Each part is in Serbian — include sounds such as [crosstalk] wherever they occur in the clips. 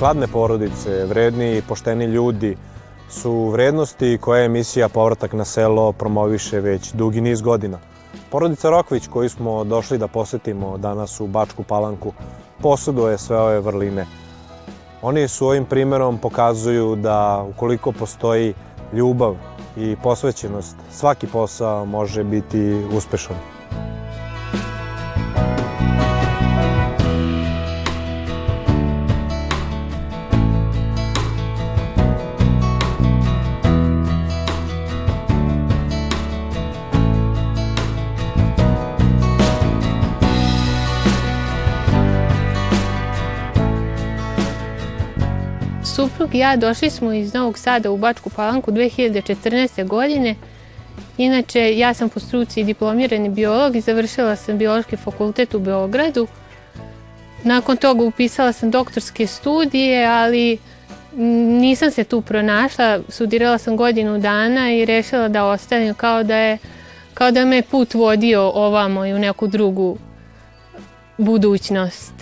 skladne porodice, vredni i pošteni ljudi su vrednosti koje emisija Povratak na selo promoviše već dugi niz godina. Porodica Rokvić koju smo došli da posetimo danas u Bačku Palanku posuduje sve ove vrline. Oni su ovim primerom pokazuju da ukoliko postoji ljubav i posvećenost, svaki posao može biti uspešan. Suprug i ja došli smo iz Novog Sada u Bačku Palanku 2014. godine. Inače, ja sam po struci diplomirani biolog i završila sam biološki fakultet u Beogradu. Nakon toga upisala sam doktorske studije, ali nisam se tu pronašla. Studirala sam godinu dana i rešila da ostanem kao da je kao da me put vodio ovamo i u neku drugu budućnost.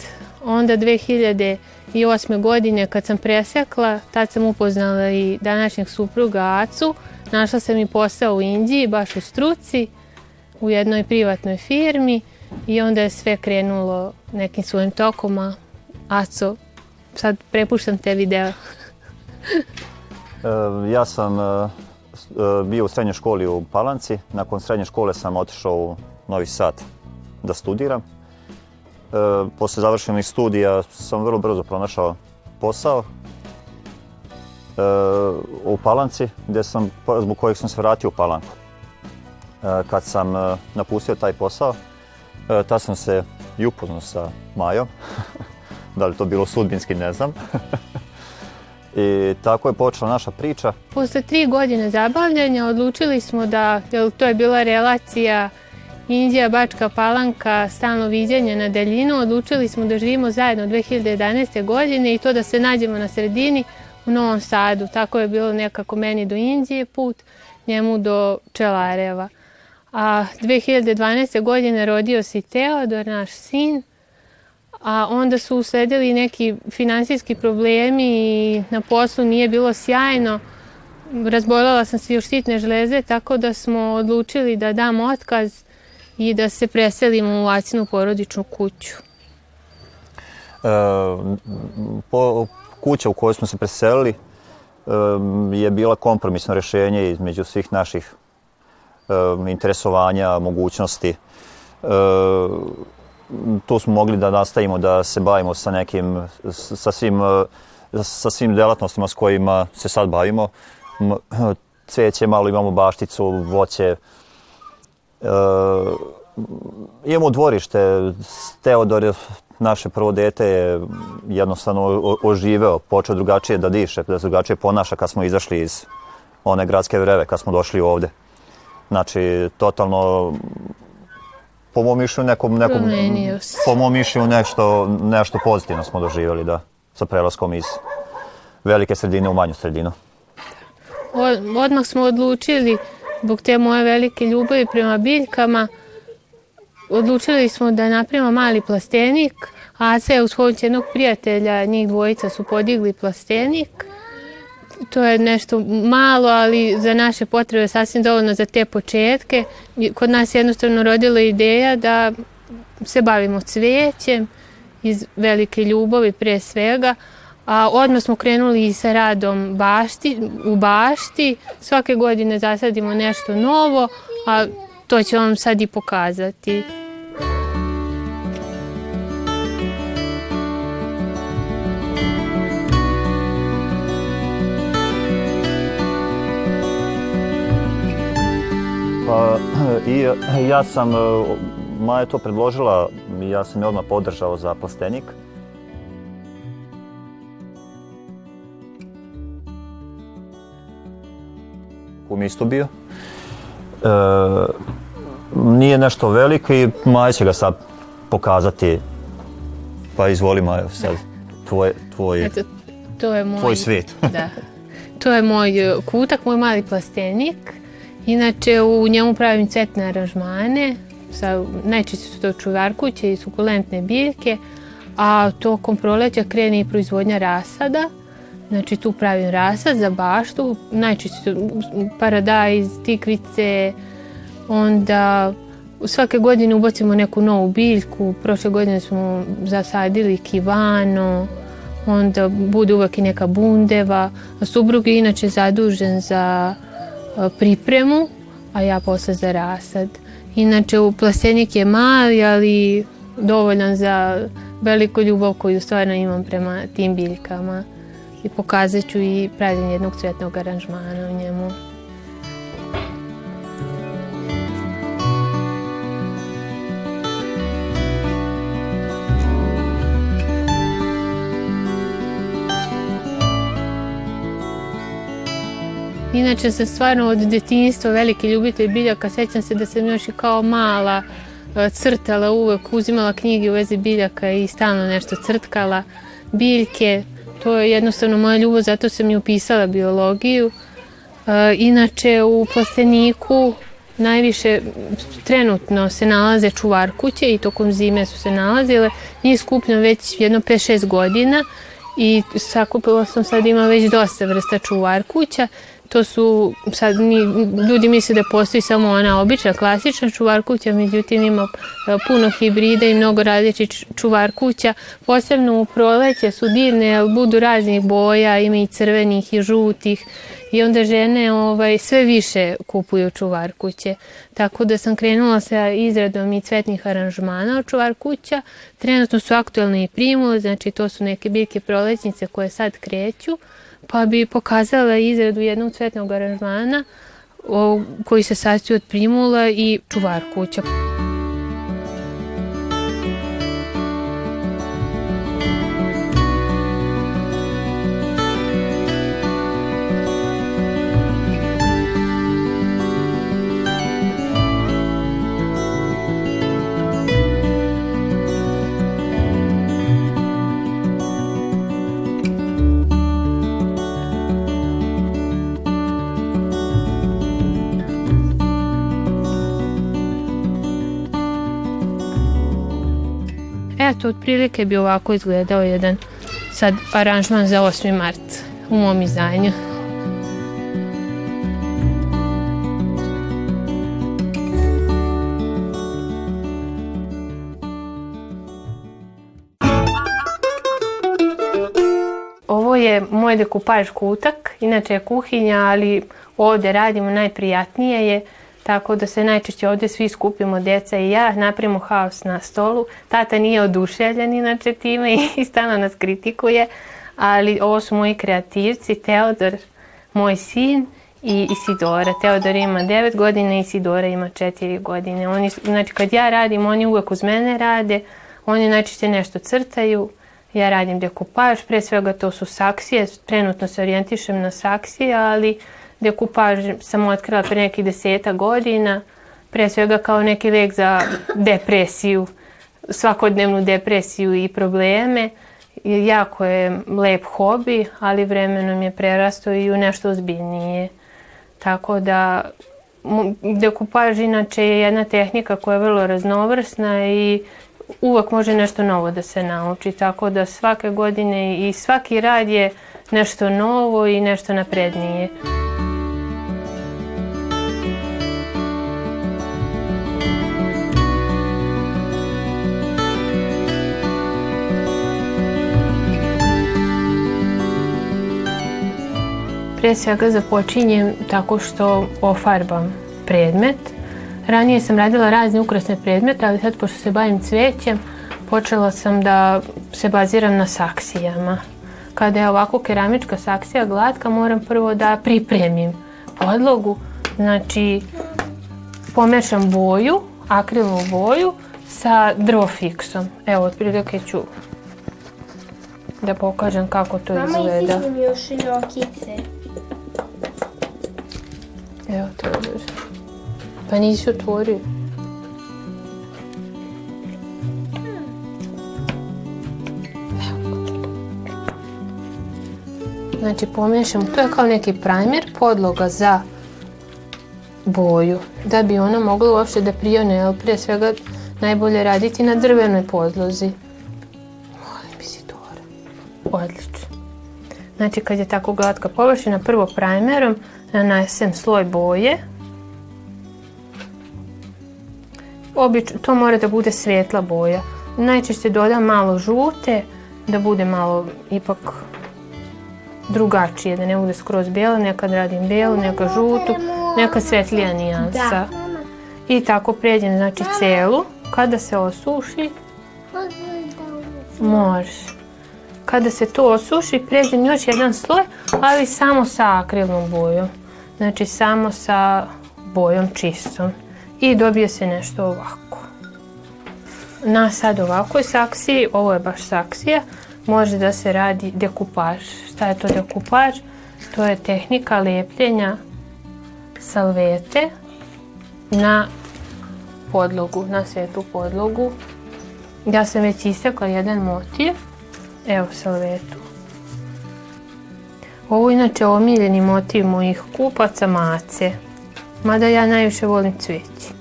Onda 2000 i osme godine kad sam presekla, tad sam upoznala i današnjeg supruga Acu. Našla sam i posao u Indiji, baš u struci, u jednoj privatnoj firmi i onda je sve krenulo nekim svojim tokom, a Aco, sad prepuštam te video. [laughs] ja sam bio u srednjoj školi u Palanci. Nakon srednje škole sam otišao u Novi Sad da studiram E, posle završenih studija sam vrlo brzo pronašao posao e, u Palanci, gde sam, zbog kojeg sam se vratio u Palanku. E, kad sam e, napustio taj posao, e, tad sam se i upoznao sa Majom. [laughs] da li to bilo sudbinski, ne znam. [laughs] I tako je počela naša priča. Posle tri godine zabavljanja odlučili smo da, jer to je bila relacija Indija, Bačka Palanka, stalno viđanje na daljinu. Odlučili smo da živimo zajedno 2011. godine i to da se nađemo na sredini u Novom Sadu. Tako je bilo nekako meni do Indije put, njemu do Čelareva. A 2012. godine rodio se Teodor, naš sin, a onda su usledili neki finansijski problemi i na poslu nije bilo sjajno. Razboljala sam se još sitne žleze, tako da smo odlučili da dam otkaz i da se preselimo u Acinu porodičnu kuću. E, po, kuća u kojoj smo se preselili e, je bila kompromisno rešenje između svih naših e, interesovanja, mogućnosti. E, tu smo mogli da nastavimo da se bavimo sa nekim, sa svim, sa svim delatnostima s kojima se sad bavimo. Cveće, malo imamo bašticu, voće, imamo dvorište, Teodor, naše prvo dete je jednostavno oživeo, počeo drugačije da diše, da se drugačije ponaša kad smo izašli iz one gradske vreve, kad smo došli ovde. Znači, totalno, po mom mišljenju, nekom, nekom, po mom mišljenju nešto, nešto pozitivno smo doživjeli, da, sa prelaskom iz velike sredine u manju sredinu. Odmah smo odlučili zbog te moje velike ljubavi prema biljkama, odlučili smo da napravimo mali plastenik, a sve uz pomoć jednog prijatelja, njih dvojica su podigli plastenik. To je nešto malo, ali za naše potrebe sasvim dovoljno za te početke. Kod nas je jednostavno rodila ideja da se bavimo cvijećem iz velike ljubavi pre svega, A odmah smo krenuli i sa radom bašti, u bašti. Svake godine zasadimo nešto novo, a to ću vam sad i pokazati. Pa, i ja sam, Maja je to predložila, ja sam je odmah podržao za plastenik. Kum isto bio. E, nije nešto veliko i Maja će ga sad pokazati. Pa izvoli Maja sad, tvoj, tvoj, Eto, to je moj, tvoj svijet. [laughs] da. To je moj e, kutak, moj mali plastenik. Inače, u njemu pravim cvetne aranžmane. Sa, najčešće su to čuvarkuće i sukulentne biljke. a tokom proleća krene i proizvodnja rasada. Znači tu pravim rasad za baštu, najčešće paradajz, tikvice, onda svake godine ubacimo neku novu biljku. Prošle godine smo zasadili kivano, onda bude uvek i neka bundeva. Subrug je inače zadužen za pripremu, a ja posle za rasad. Inače, u plastenik je mali, ali dovoljan za veliku ljubav koju stvarno imam prema tim biljkama. I pokazat ću i pravljenje jednog cvetnog aranžmana u njemu. Inače sam stvarno od detinjstva veliki ljubitelj biljaka. Sećam se da sam još i kao mala e, crtala uvek, uzimala knjige u vezi biljaka i stalno nešto crtkala. Biljke, to je jednostavno moja ljubav, zato sam i upisala biologiju. E, inače u plasteniku najviše trenutno se nalaze čuvar kuće i tokom zime su se nalazile. Njih skupljam već jedno 5-6 godina i sakupila sam sad ima već dosta vrsta čuvar kuća to su, sad mi, ljudi misle da postoji samo ona obična, klasična čuvar kuća, međutim ima e, puno hibrida i mnogo različitih čuvar kuća. Posebno u proleće su divne, budu raznih boja, ima i crvenih i žutih i onda žene ovaj, sve više kupuju čuvar kuće. Tako da sam krenula sa izradom i cvetnih aranžmana od čuvar kuća. Trenutno su aktualne i primule, znači to su neke biljke prolećnice koje sad kreću pa bi pokazala izradu jednog cvetnog aranžmana koji se sastoji od primula i čuvar kuća. Otprilike bi ovako izgledao jedan sad aranžman za 8. mart u mom izdanju. Ovo je moj dekupaž kutak, inače je kuhinja, ali ovde radimo najprijatnije je tako da se najčešće ovde svi skupimo, deca i ja, napravimo haos na stolu. Tata nije oduševljen inače time [laughs] i stano nas kritikuje, ali ovo su moji kreativci, Teodor, moj sin i Isidora. Teodor ima 9 godina i Isidora ima 4 godine. Oni, znači kad ja radim, oni uvek uz mene rade, oni najčešće nešto crtaju, ja radim dekupaž, pre svega to su saksije, trenutno se orijentišem na saksije, ali dekupaž sam otkrila pre nekih deseta godina, pre svega kao neki lek za depresiju, svakodnevnu depresiju i probleme. Jako je lep hobi, ali vremenom je prerastao i u nešto ozbiljnije. Tako da dekupaž inače je jedna tehnika koja je vrlo raznovrsna i uvek može nešto novo da se nauči, tako da svake godine i svaki rad je nešto novo i nešto naprednije. Pre svega započinjem tako što ofarbam predmet. Ranije sam radila razne ukrasne predmete, ali sad pošto se bavim cvećem, počela sam da se baziram na saksijama. Kada je ovako keramička saksija glatka, moram prvo da pripremim podlogu. Znači, pomešam boju, akrilnu boju, sa drvofiksom. Evo, otprilike ću da pokažem kako to Mama, izgleda. Mama, još i nokice. Evo te odvori. Pa nisi otvorio. Znači pomiješam, to je kao neki primer, podloga za boju, da bi ona mogla uopšte da prione, ali prije svega najbolje raditi na drvenoj podlozi. Odlično. Znači kad je tako glatka površina, prvo primerom nanesem sloj boje. Obično, to mora da bude svetla boja. Najčešće dodam malo žute, da bude malo ipak drugačije, da ne bude skroz bijela, nekad radim bijelu, neka žutu, neka svetlija nijansa. Da. I tako pređem, znači celu. Kada se osuši, može. Kada se to osuši, pređem još jedan sloj, ali samo sa akrilnom bojom. Znači samo sa bojom čistom. I dobije se nešto ovako. Na sad ovakvoj saksiji, ovo je baš saksija, može da se radi dekupaž. Šta je to dekupaž? To je tehnika lepljenja salvete na podlogu, na svetu podlogu. Ja sam već istekla jedan motiv. Evo salvetu. Ovo je inače omiljeni motiv mojih kupaca mace. Mada ja najviše volim cveće.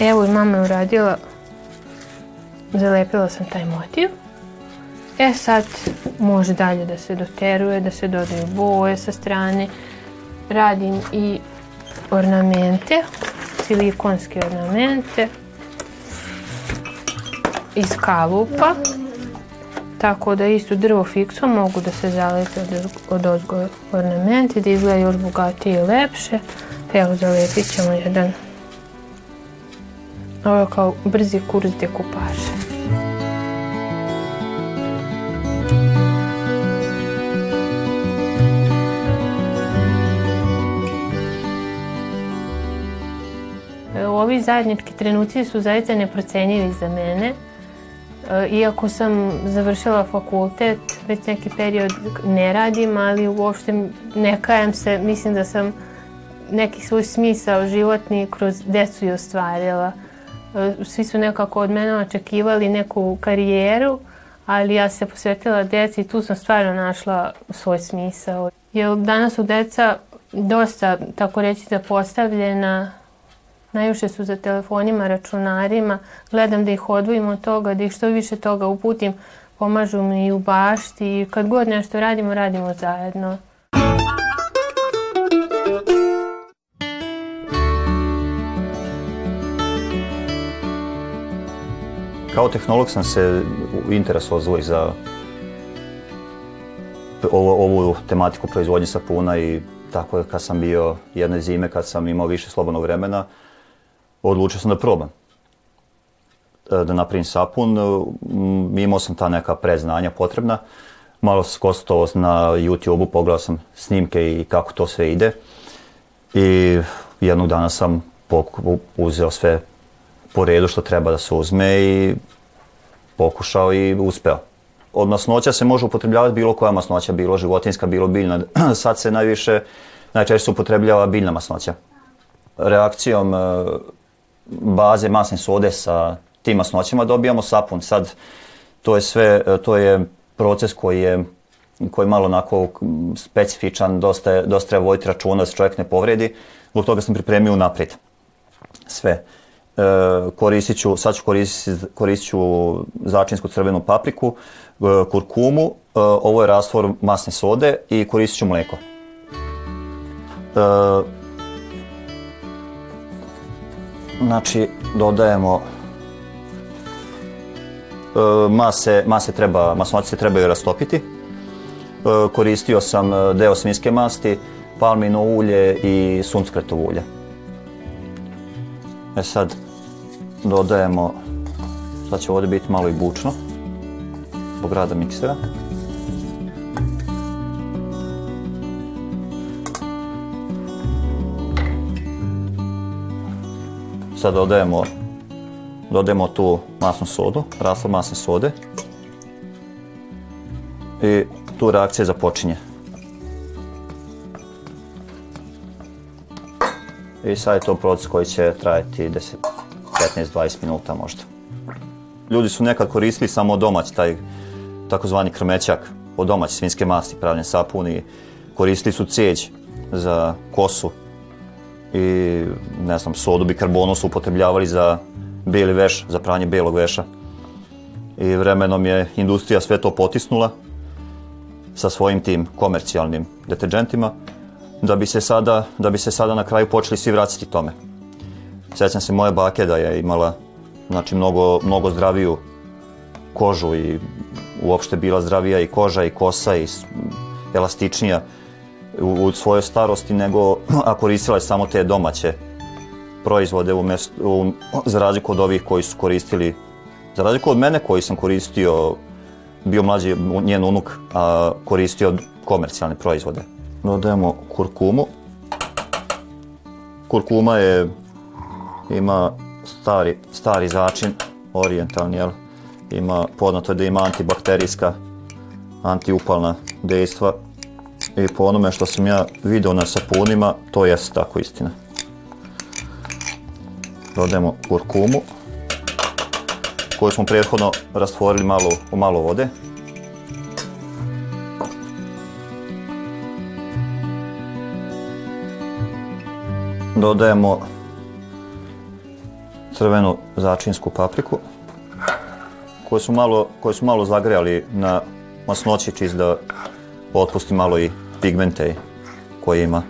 Evo i mama je uradila, zalepila sam taj motiv. E sad može dalje da se doteruje, da se dodaju boje sa strane. Radim i ornamente, silikonske ornamente iz kalupa. Tako da isto drvo fiksom mogu da se zalepe od, od ozgo ornamenti, da izgleda još bogatije i lepše. Evo zalepit ćemo jedan. Ovo je kao brzi kurs dekupaža. Ovi zajednički trenuci su zaista neprocenjivi za mene. E, Iako sam završila fakultet, već neki period ne radim, ali uopšte ne kajem se, mislim da sam neki svoj smisao životni kroz decu i ostvarila. E, Svi su nekako od mene očekivali neku karijeru, ali ja se posvetila deci i tu sam stvarno našla svoj smisao. Jer danas su deca dosta, tako reći, zapostavljena, najviše su za telefonima, računarima, gledam da ih odvojim od toga, da ih što više toga uputim, pomažu mi i u bašti. I kad god nešto radimo, radimo zajedno. Kao tehnolog sam se interesovao i za ovo, ovu tematiku proizvodnje sapuna i tako kad sam bio jedne zime, kad sam imao više slobodnog vremena, odlučio sam da probam. E, Da napravim sapun, Mm, imao sam ta neka preznanja potrebna. Malo sam kostovao na YouTube-u, pogledao sam snimke i kako to sve ide. I jednog dana sam uzeo sve po redu što treba da se uzme i pokušao i uspeo. Od masnoća se može upotrebljavati bilo koja masnoća, bilo životinska, bilo biljna. [clears throat] Sad se najviše, najčešće upotrebljava biljna masnoća. Reakcijom e, baze masne sode sa tim masnoćama dobijamo sapun. Sad, to je sve, e, to je proces koji je koji je malo onako specifičan, dosta, je- dosta treba voditi računa da se čovjek ne povredi. Zbog toga sam pripremio unaprijed sve. E, koristit ću, sad ću koristit, koristit ću začinsku crvenu papriku, e, kurkumu, e, ovo je rastvor masne sode i koristit ću mleko. E, znači, dodajemo e, mase, mase treba, masnoće se trebaju rastopiti. E, koristio sam e, deo svinjske masti, palmino ulje i suncokretovo ulje. E sad dodajemo, sad će ovdje biti malo i bučno, zbog rada miksera. Sad dodajemo, dodajemo tu masnu sodu, raslo masne sode. I tu reakcija započinje. I sad je to proces koji će trajati 10, 15-20 minuta možda. Ljudi su nekad koristili samo domać taj takozvani krmećak od domaće svinjske masti, pravljen sapun i koristili su cijeđ za kosu i ne znam, sodu bikarbonu su upotrebljavali za bijeli veš, za pranje bijelog veša. I vremenom je industrija sve to potisnula sa svojim tim komercijalnim deterđentima, da bi se sada, da bi se sada na kraju počeli svi vraćati tome. Sjećam se moje bake da je imala znači, mnogo, mnogo zdraviju kožu i uopšte bila zdravija i koža i kosa i elastičnija u, svojoj starosti nego [clears throat] a koristila je samo te domaće proizvode u mesto, u, za razliku od ovih koji su koristili za razliku od mene koji sam koristio bio mlađi njen unuk a koristio komercijalne proizvode. Dodajemo kurkumu. Kurkuma je ima stari, stari začin orijentalni jel? ima poznato da ima antibakterijska antiupalna dejstva i po onome što sam ja video na sapunima, to jeste tako istina. Dodajemo kurkumu koju smo prethodno rastvorili malo, u malo vode. Dodajemo crvenu začinsku papriku koju su malo, koju su malo zagrejali na masnoći čist da otpusti malo i pigmente koje ima.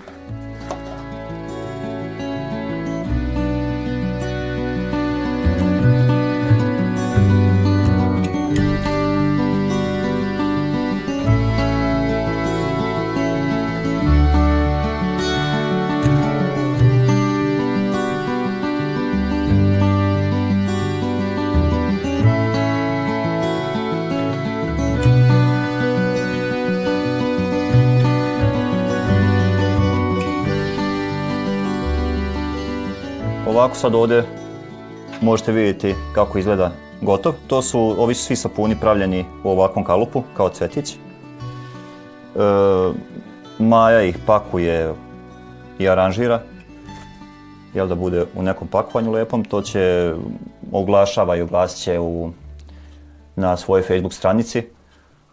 Ovako sad ovde možete vidjeti kako izgleda gotov. To su, ovi svi sapuni pravljeni u ovakvom kalupu, kao cvetić. E, Maja ih pakuje i aranžira, jel da bude u nekom pakovanju lepom, to će oglašava i oglasit će u, na svojoj Facebook stranici.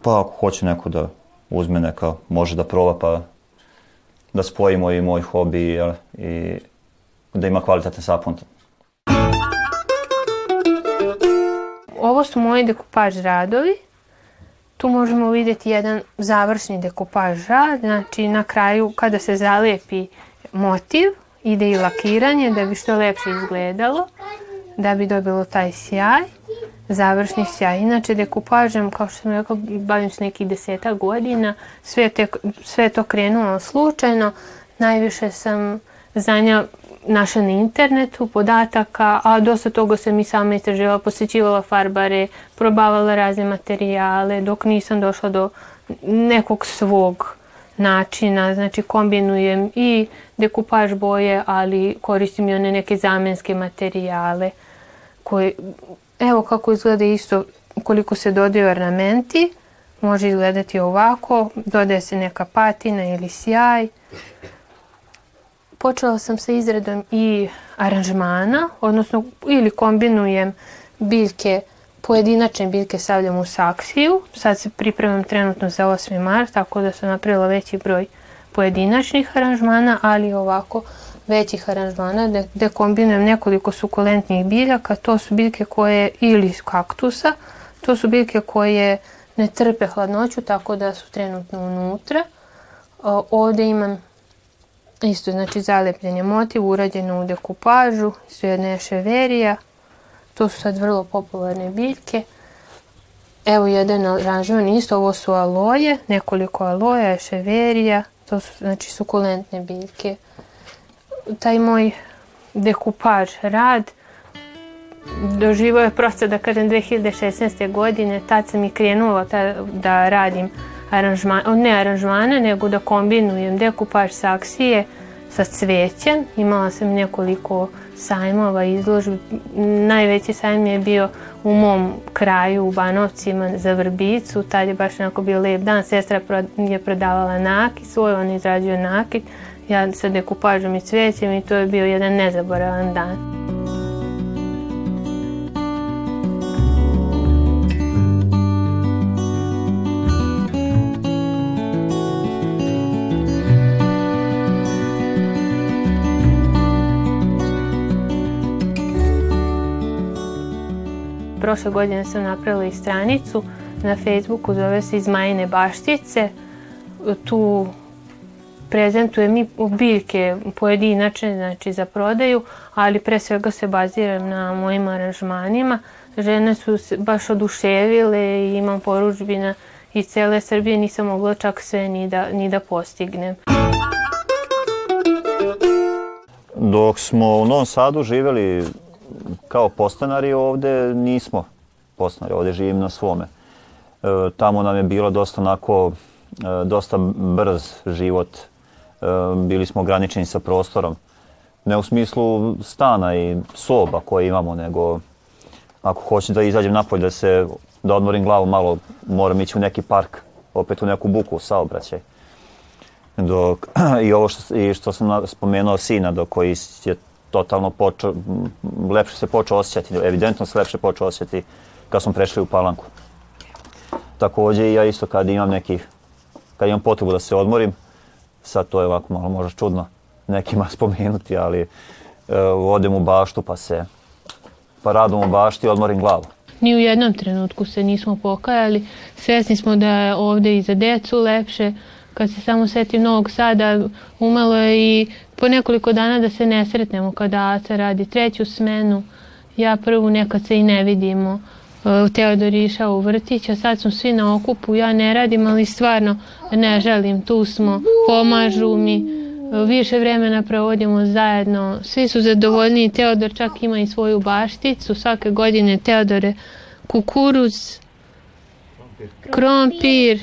Pa ako hoće neko da uzme neka, može da proba pa da spojimo i moj hobi jel, i da ima kvalitetan sapun. Ovo su moji dekupaž radovi. Tu možemo vidjeti jedan završni dekupaž rad, znači na kraju kada se zalepi motiv, ide i lakiranje da bi što lepše izgledalo, da bi dobilo taj sjaj, završni sjaj. Inače dekupažem, kao što sam rekla, bavim se nekih deseta godina, sve, te, sve to krenulo slučajno, najviše sam za našla na internetu podataka, a dosta toga sam i sama istraživala, posjećivala farbare, probavala razne materijale, dok nisam došla do nekog svog načina, znači kombinujem i dekupaž boje, ali koristim i one neke zamenske materijale koje, evo kako izgleda isto koliko se dodaju ornamenti, može izgledati ovako, dodaje se neka patina ili sjaj, počela sam sa izradom i aranžmana, odnosno ili kombinujem biljke, pojedinačne biljke stavljam u saksiju. Sad se pripremam trenutno za 8. mart, tako da sam napravila veći broj pojedinačnih aranžmana, ali ovako većih aranžmana gde kombinujem nekoliko sukulentnih biljaka. To su biljke koje, ili kaktusa, to su biljke koje ne trpe hladnoću, tako da su trenutno unutra. Ovde imam Isto, znači zalepljen je motiv, urađeno u dekupažu, su jedna ševerija. To su sad vrlo popularne biljke. Evo jedan aranžman isto, ovo su aloje, nekoliko aloja, ševerija, to su znači sukulentne biljke. Taj moj dekupaž rad doživao je prosto da kažem 2016. godine, tad sam i krenula da radim aranžmane, ne aranžmane, nego da kombinujem dekupaž saksije sa cvećem. Imala sam nekoliko sajmova, izložbi. Najveći sajm je bio u mom kraju u Banovcima za Vrbicu. Tad je baš onako bio lep dan. Sestra je prodavala nakit svoj, on izrađuje nakit. Ja sa dekupažom i cvećem i to je bio jedan nezaboravan dan. Prošle godine sam napravila i stranicu na Facebooku, zove se Iz Majine baštice. tu prezentujem i biljke pojedinačne, znači za prodaju, ali pre svega se baziram na mojim aranžmanima. Žene su se baš oduševile i imam poručbina iz cele Srbije, nisam mogla čak sve ni da, ni da postignem. Dok smo u Novom Sadu živeli kao postanari ovde, nismo postanari, ovde živim na svome. E, tamo nam je bilo dosta onako, e, dosta brz život. E, bili smo ograničeni sa prostorom. Ne u smislu stana i soba koje imamo, nego ako hoću da izađem napolje da se da odmorim glavu malo, moram ići u neki park, opet u neku buku, saobraćaj. Dok, [clears throat] I ovo što, i što sam spomenuo sina, do koji je totalno počeo, lepše se počeo osjećati, evidentno se lepše počeo osjećati kad smo prešli u Palanku. Takođe ja isto kad imam neki, kad imam potrebu da se odmorim, sad to je ovako malo možda čudno nekima [laughs] spomenuti, ali e, odem u baštu pa se, pa radom u bašti odmorim glavu. Ni u jednom trenutku se nismo pokajali, svesni smo da je ovde i za decu lepše, kad se samo setim Novog Sada, umalo je i po nekoliko dana da se ne sretnemo kada Aca radi treću smenu. Ja prvu nekad se i ne vidimo. Teodor išao u vrtić, a sad smo svi na okupu, ja ne radim, ali stvarno ne želim, tu smo, pomažu mi, više vremena provodimo zajedno, svi su zadovoljni, Teodor čak ima i svoju bašticu, svake godine Teodore kukuruz, krompir,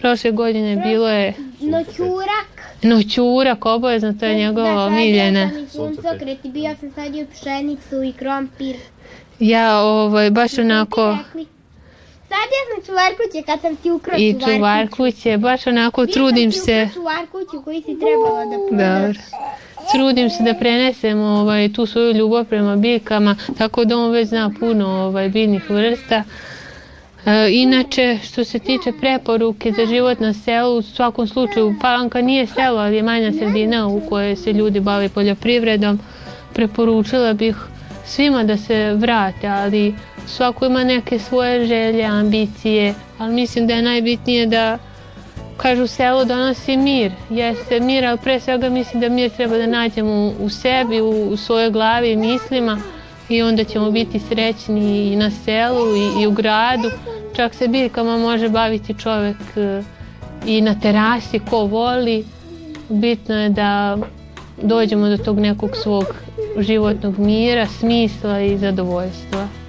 prošle godine bilo je Noćurak. noćurak, obavezno, to je njegova Da, omiljena. sadio sam i suncokret i bio sam sadio pšenicu i krompir. Ja ovaj, baš onako. Sadio sam čuvarkuće kad sam ti ukrao i čuvarkuće, baš onako trudim se. čuvarkuću koji si trebala da prodaš. Dobro. Trudim se da prenesem ovaj, tu svoju ljubav prema biljkama, tako da on već zna puno ovaj, biljnih vrsta. E, inače, što se tiče preporuke za život na selu, u svakom slučaju, Palanka nije selo, ali je manja sredina u kojoj se ljudi bave poljoprivredom. Preporučila bih svima da se vrate, ali svako ima neke svoje želje, ambicije, ali mislim da je najbitnije da kažu selo donosi mir. Jeste mir, ali pre svega mislim da mir treba da nađemo u, u sebi, u, u svojoj glavi i mislima i onda ćemo biti srećni i na selu i, i u gradu. Čak se biljkama može baviti čovek e, i na terasi, ko voli. Bitno je da dođemo do tog nekog svog životnog mira, smisla i zadovoljstva.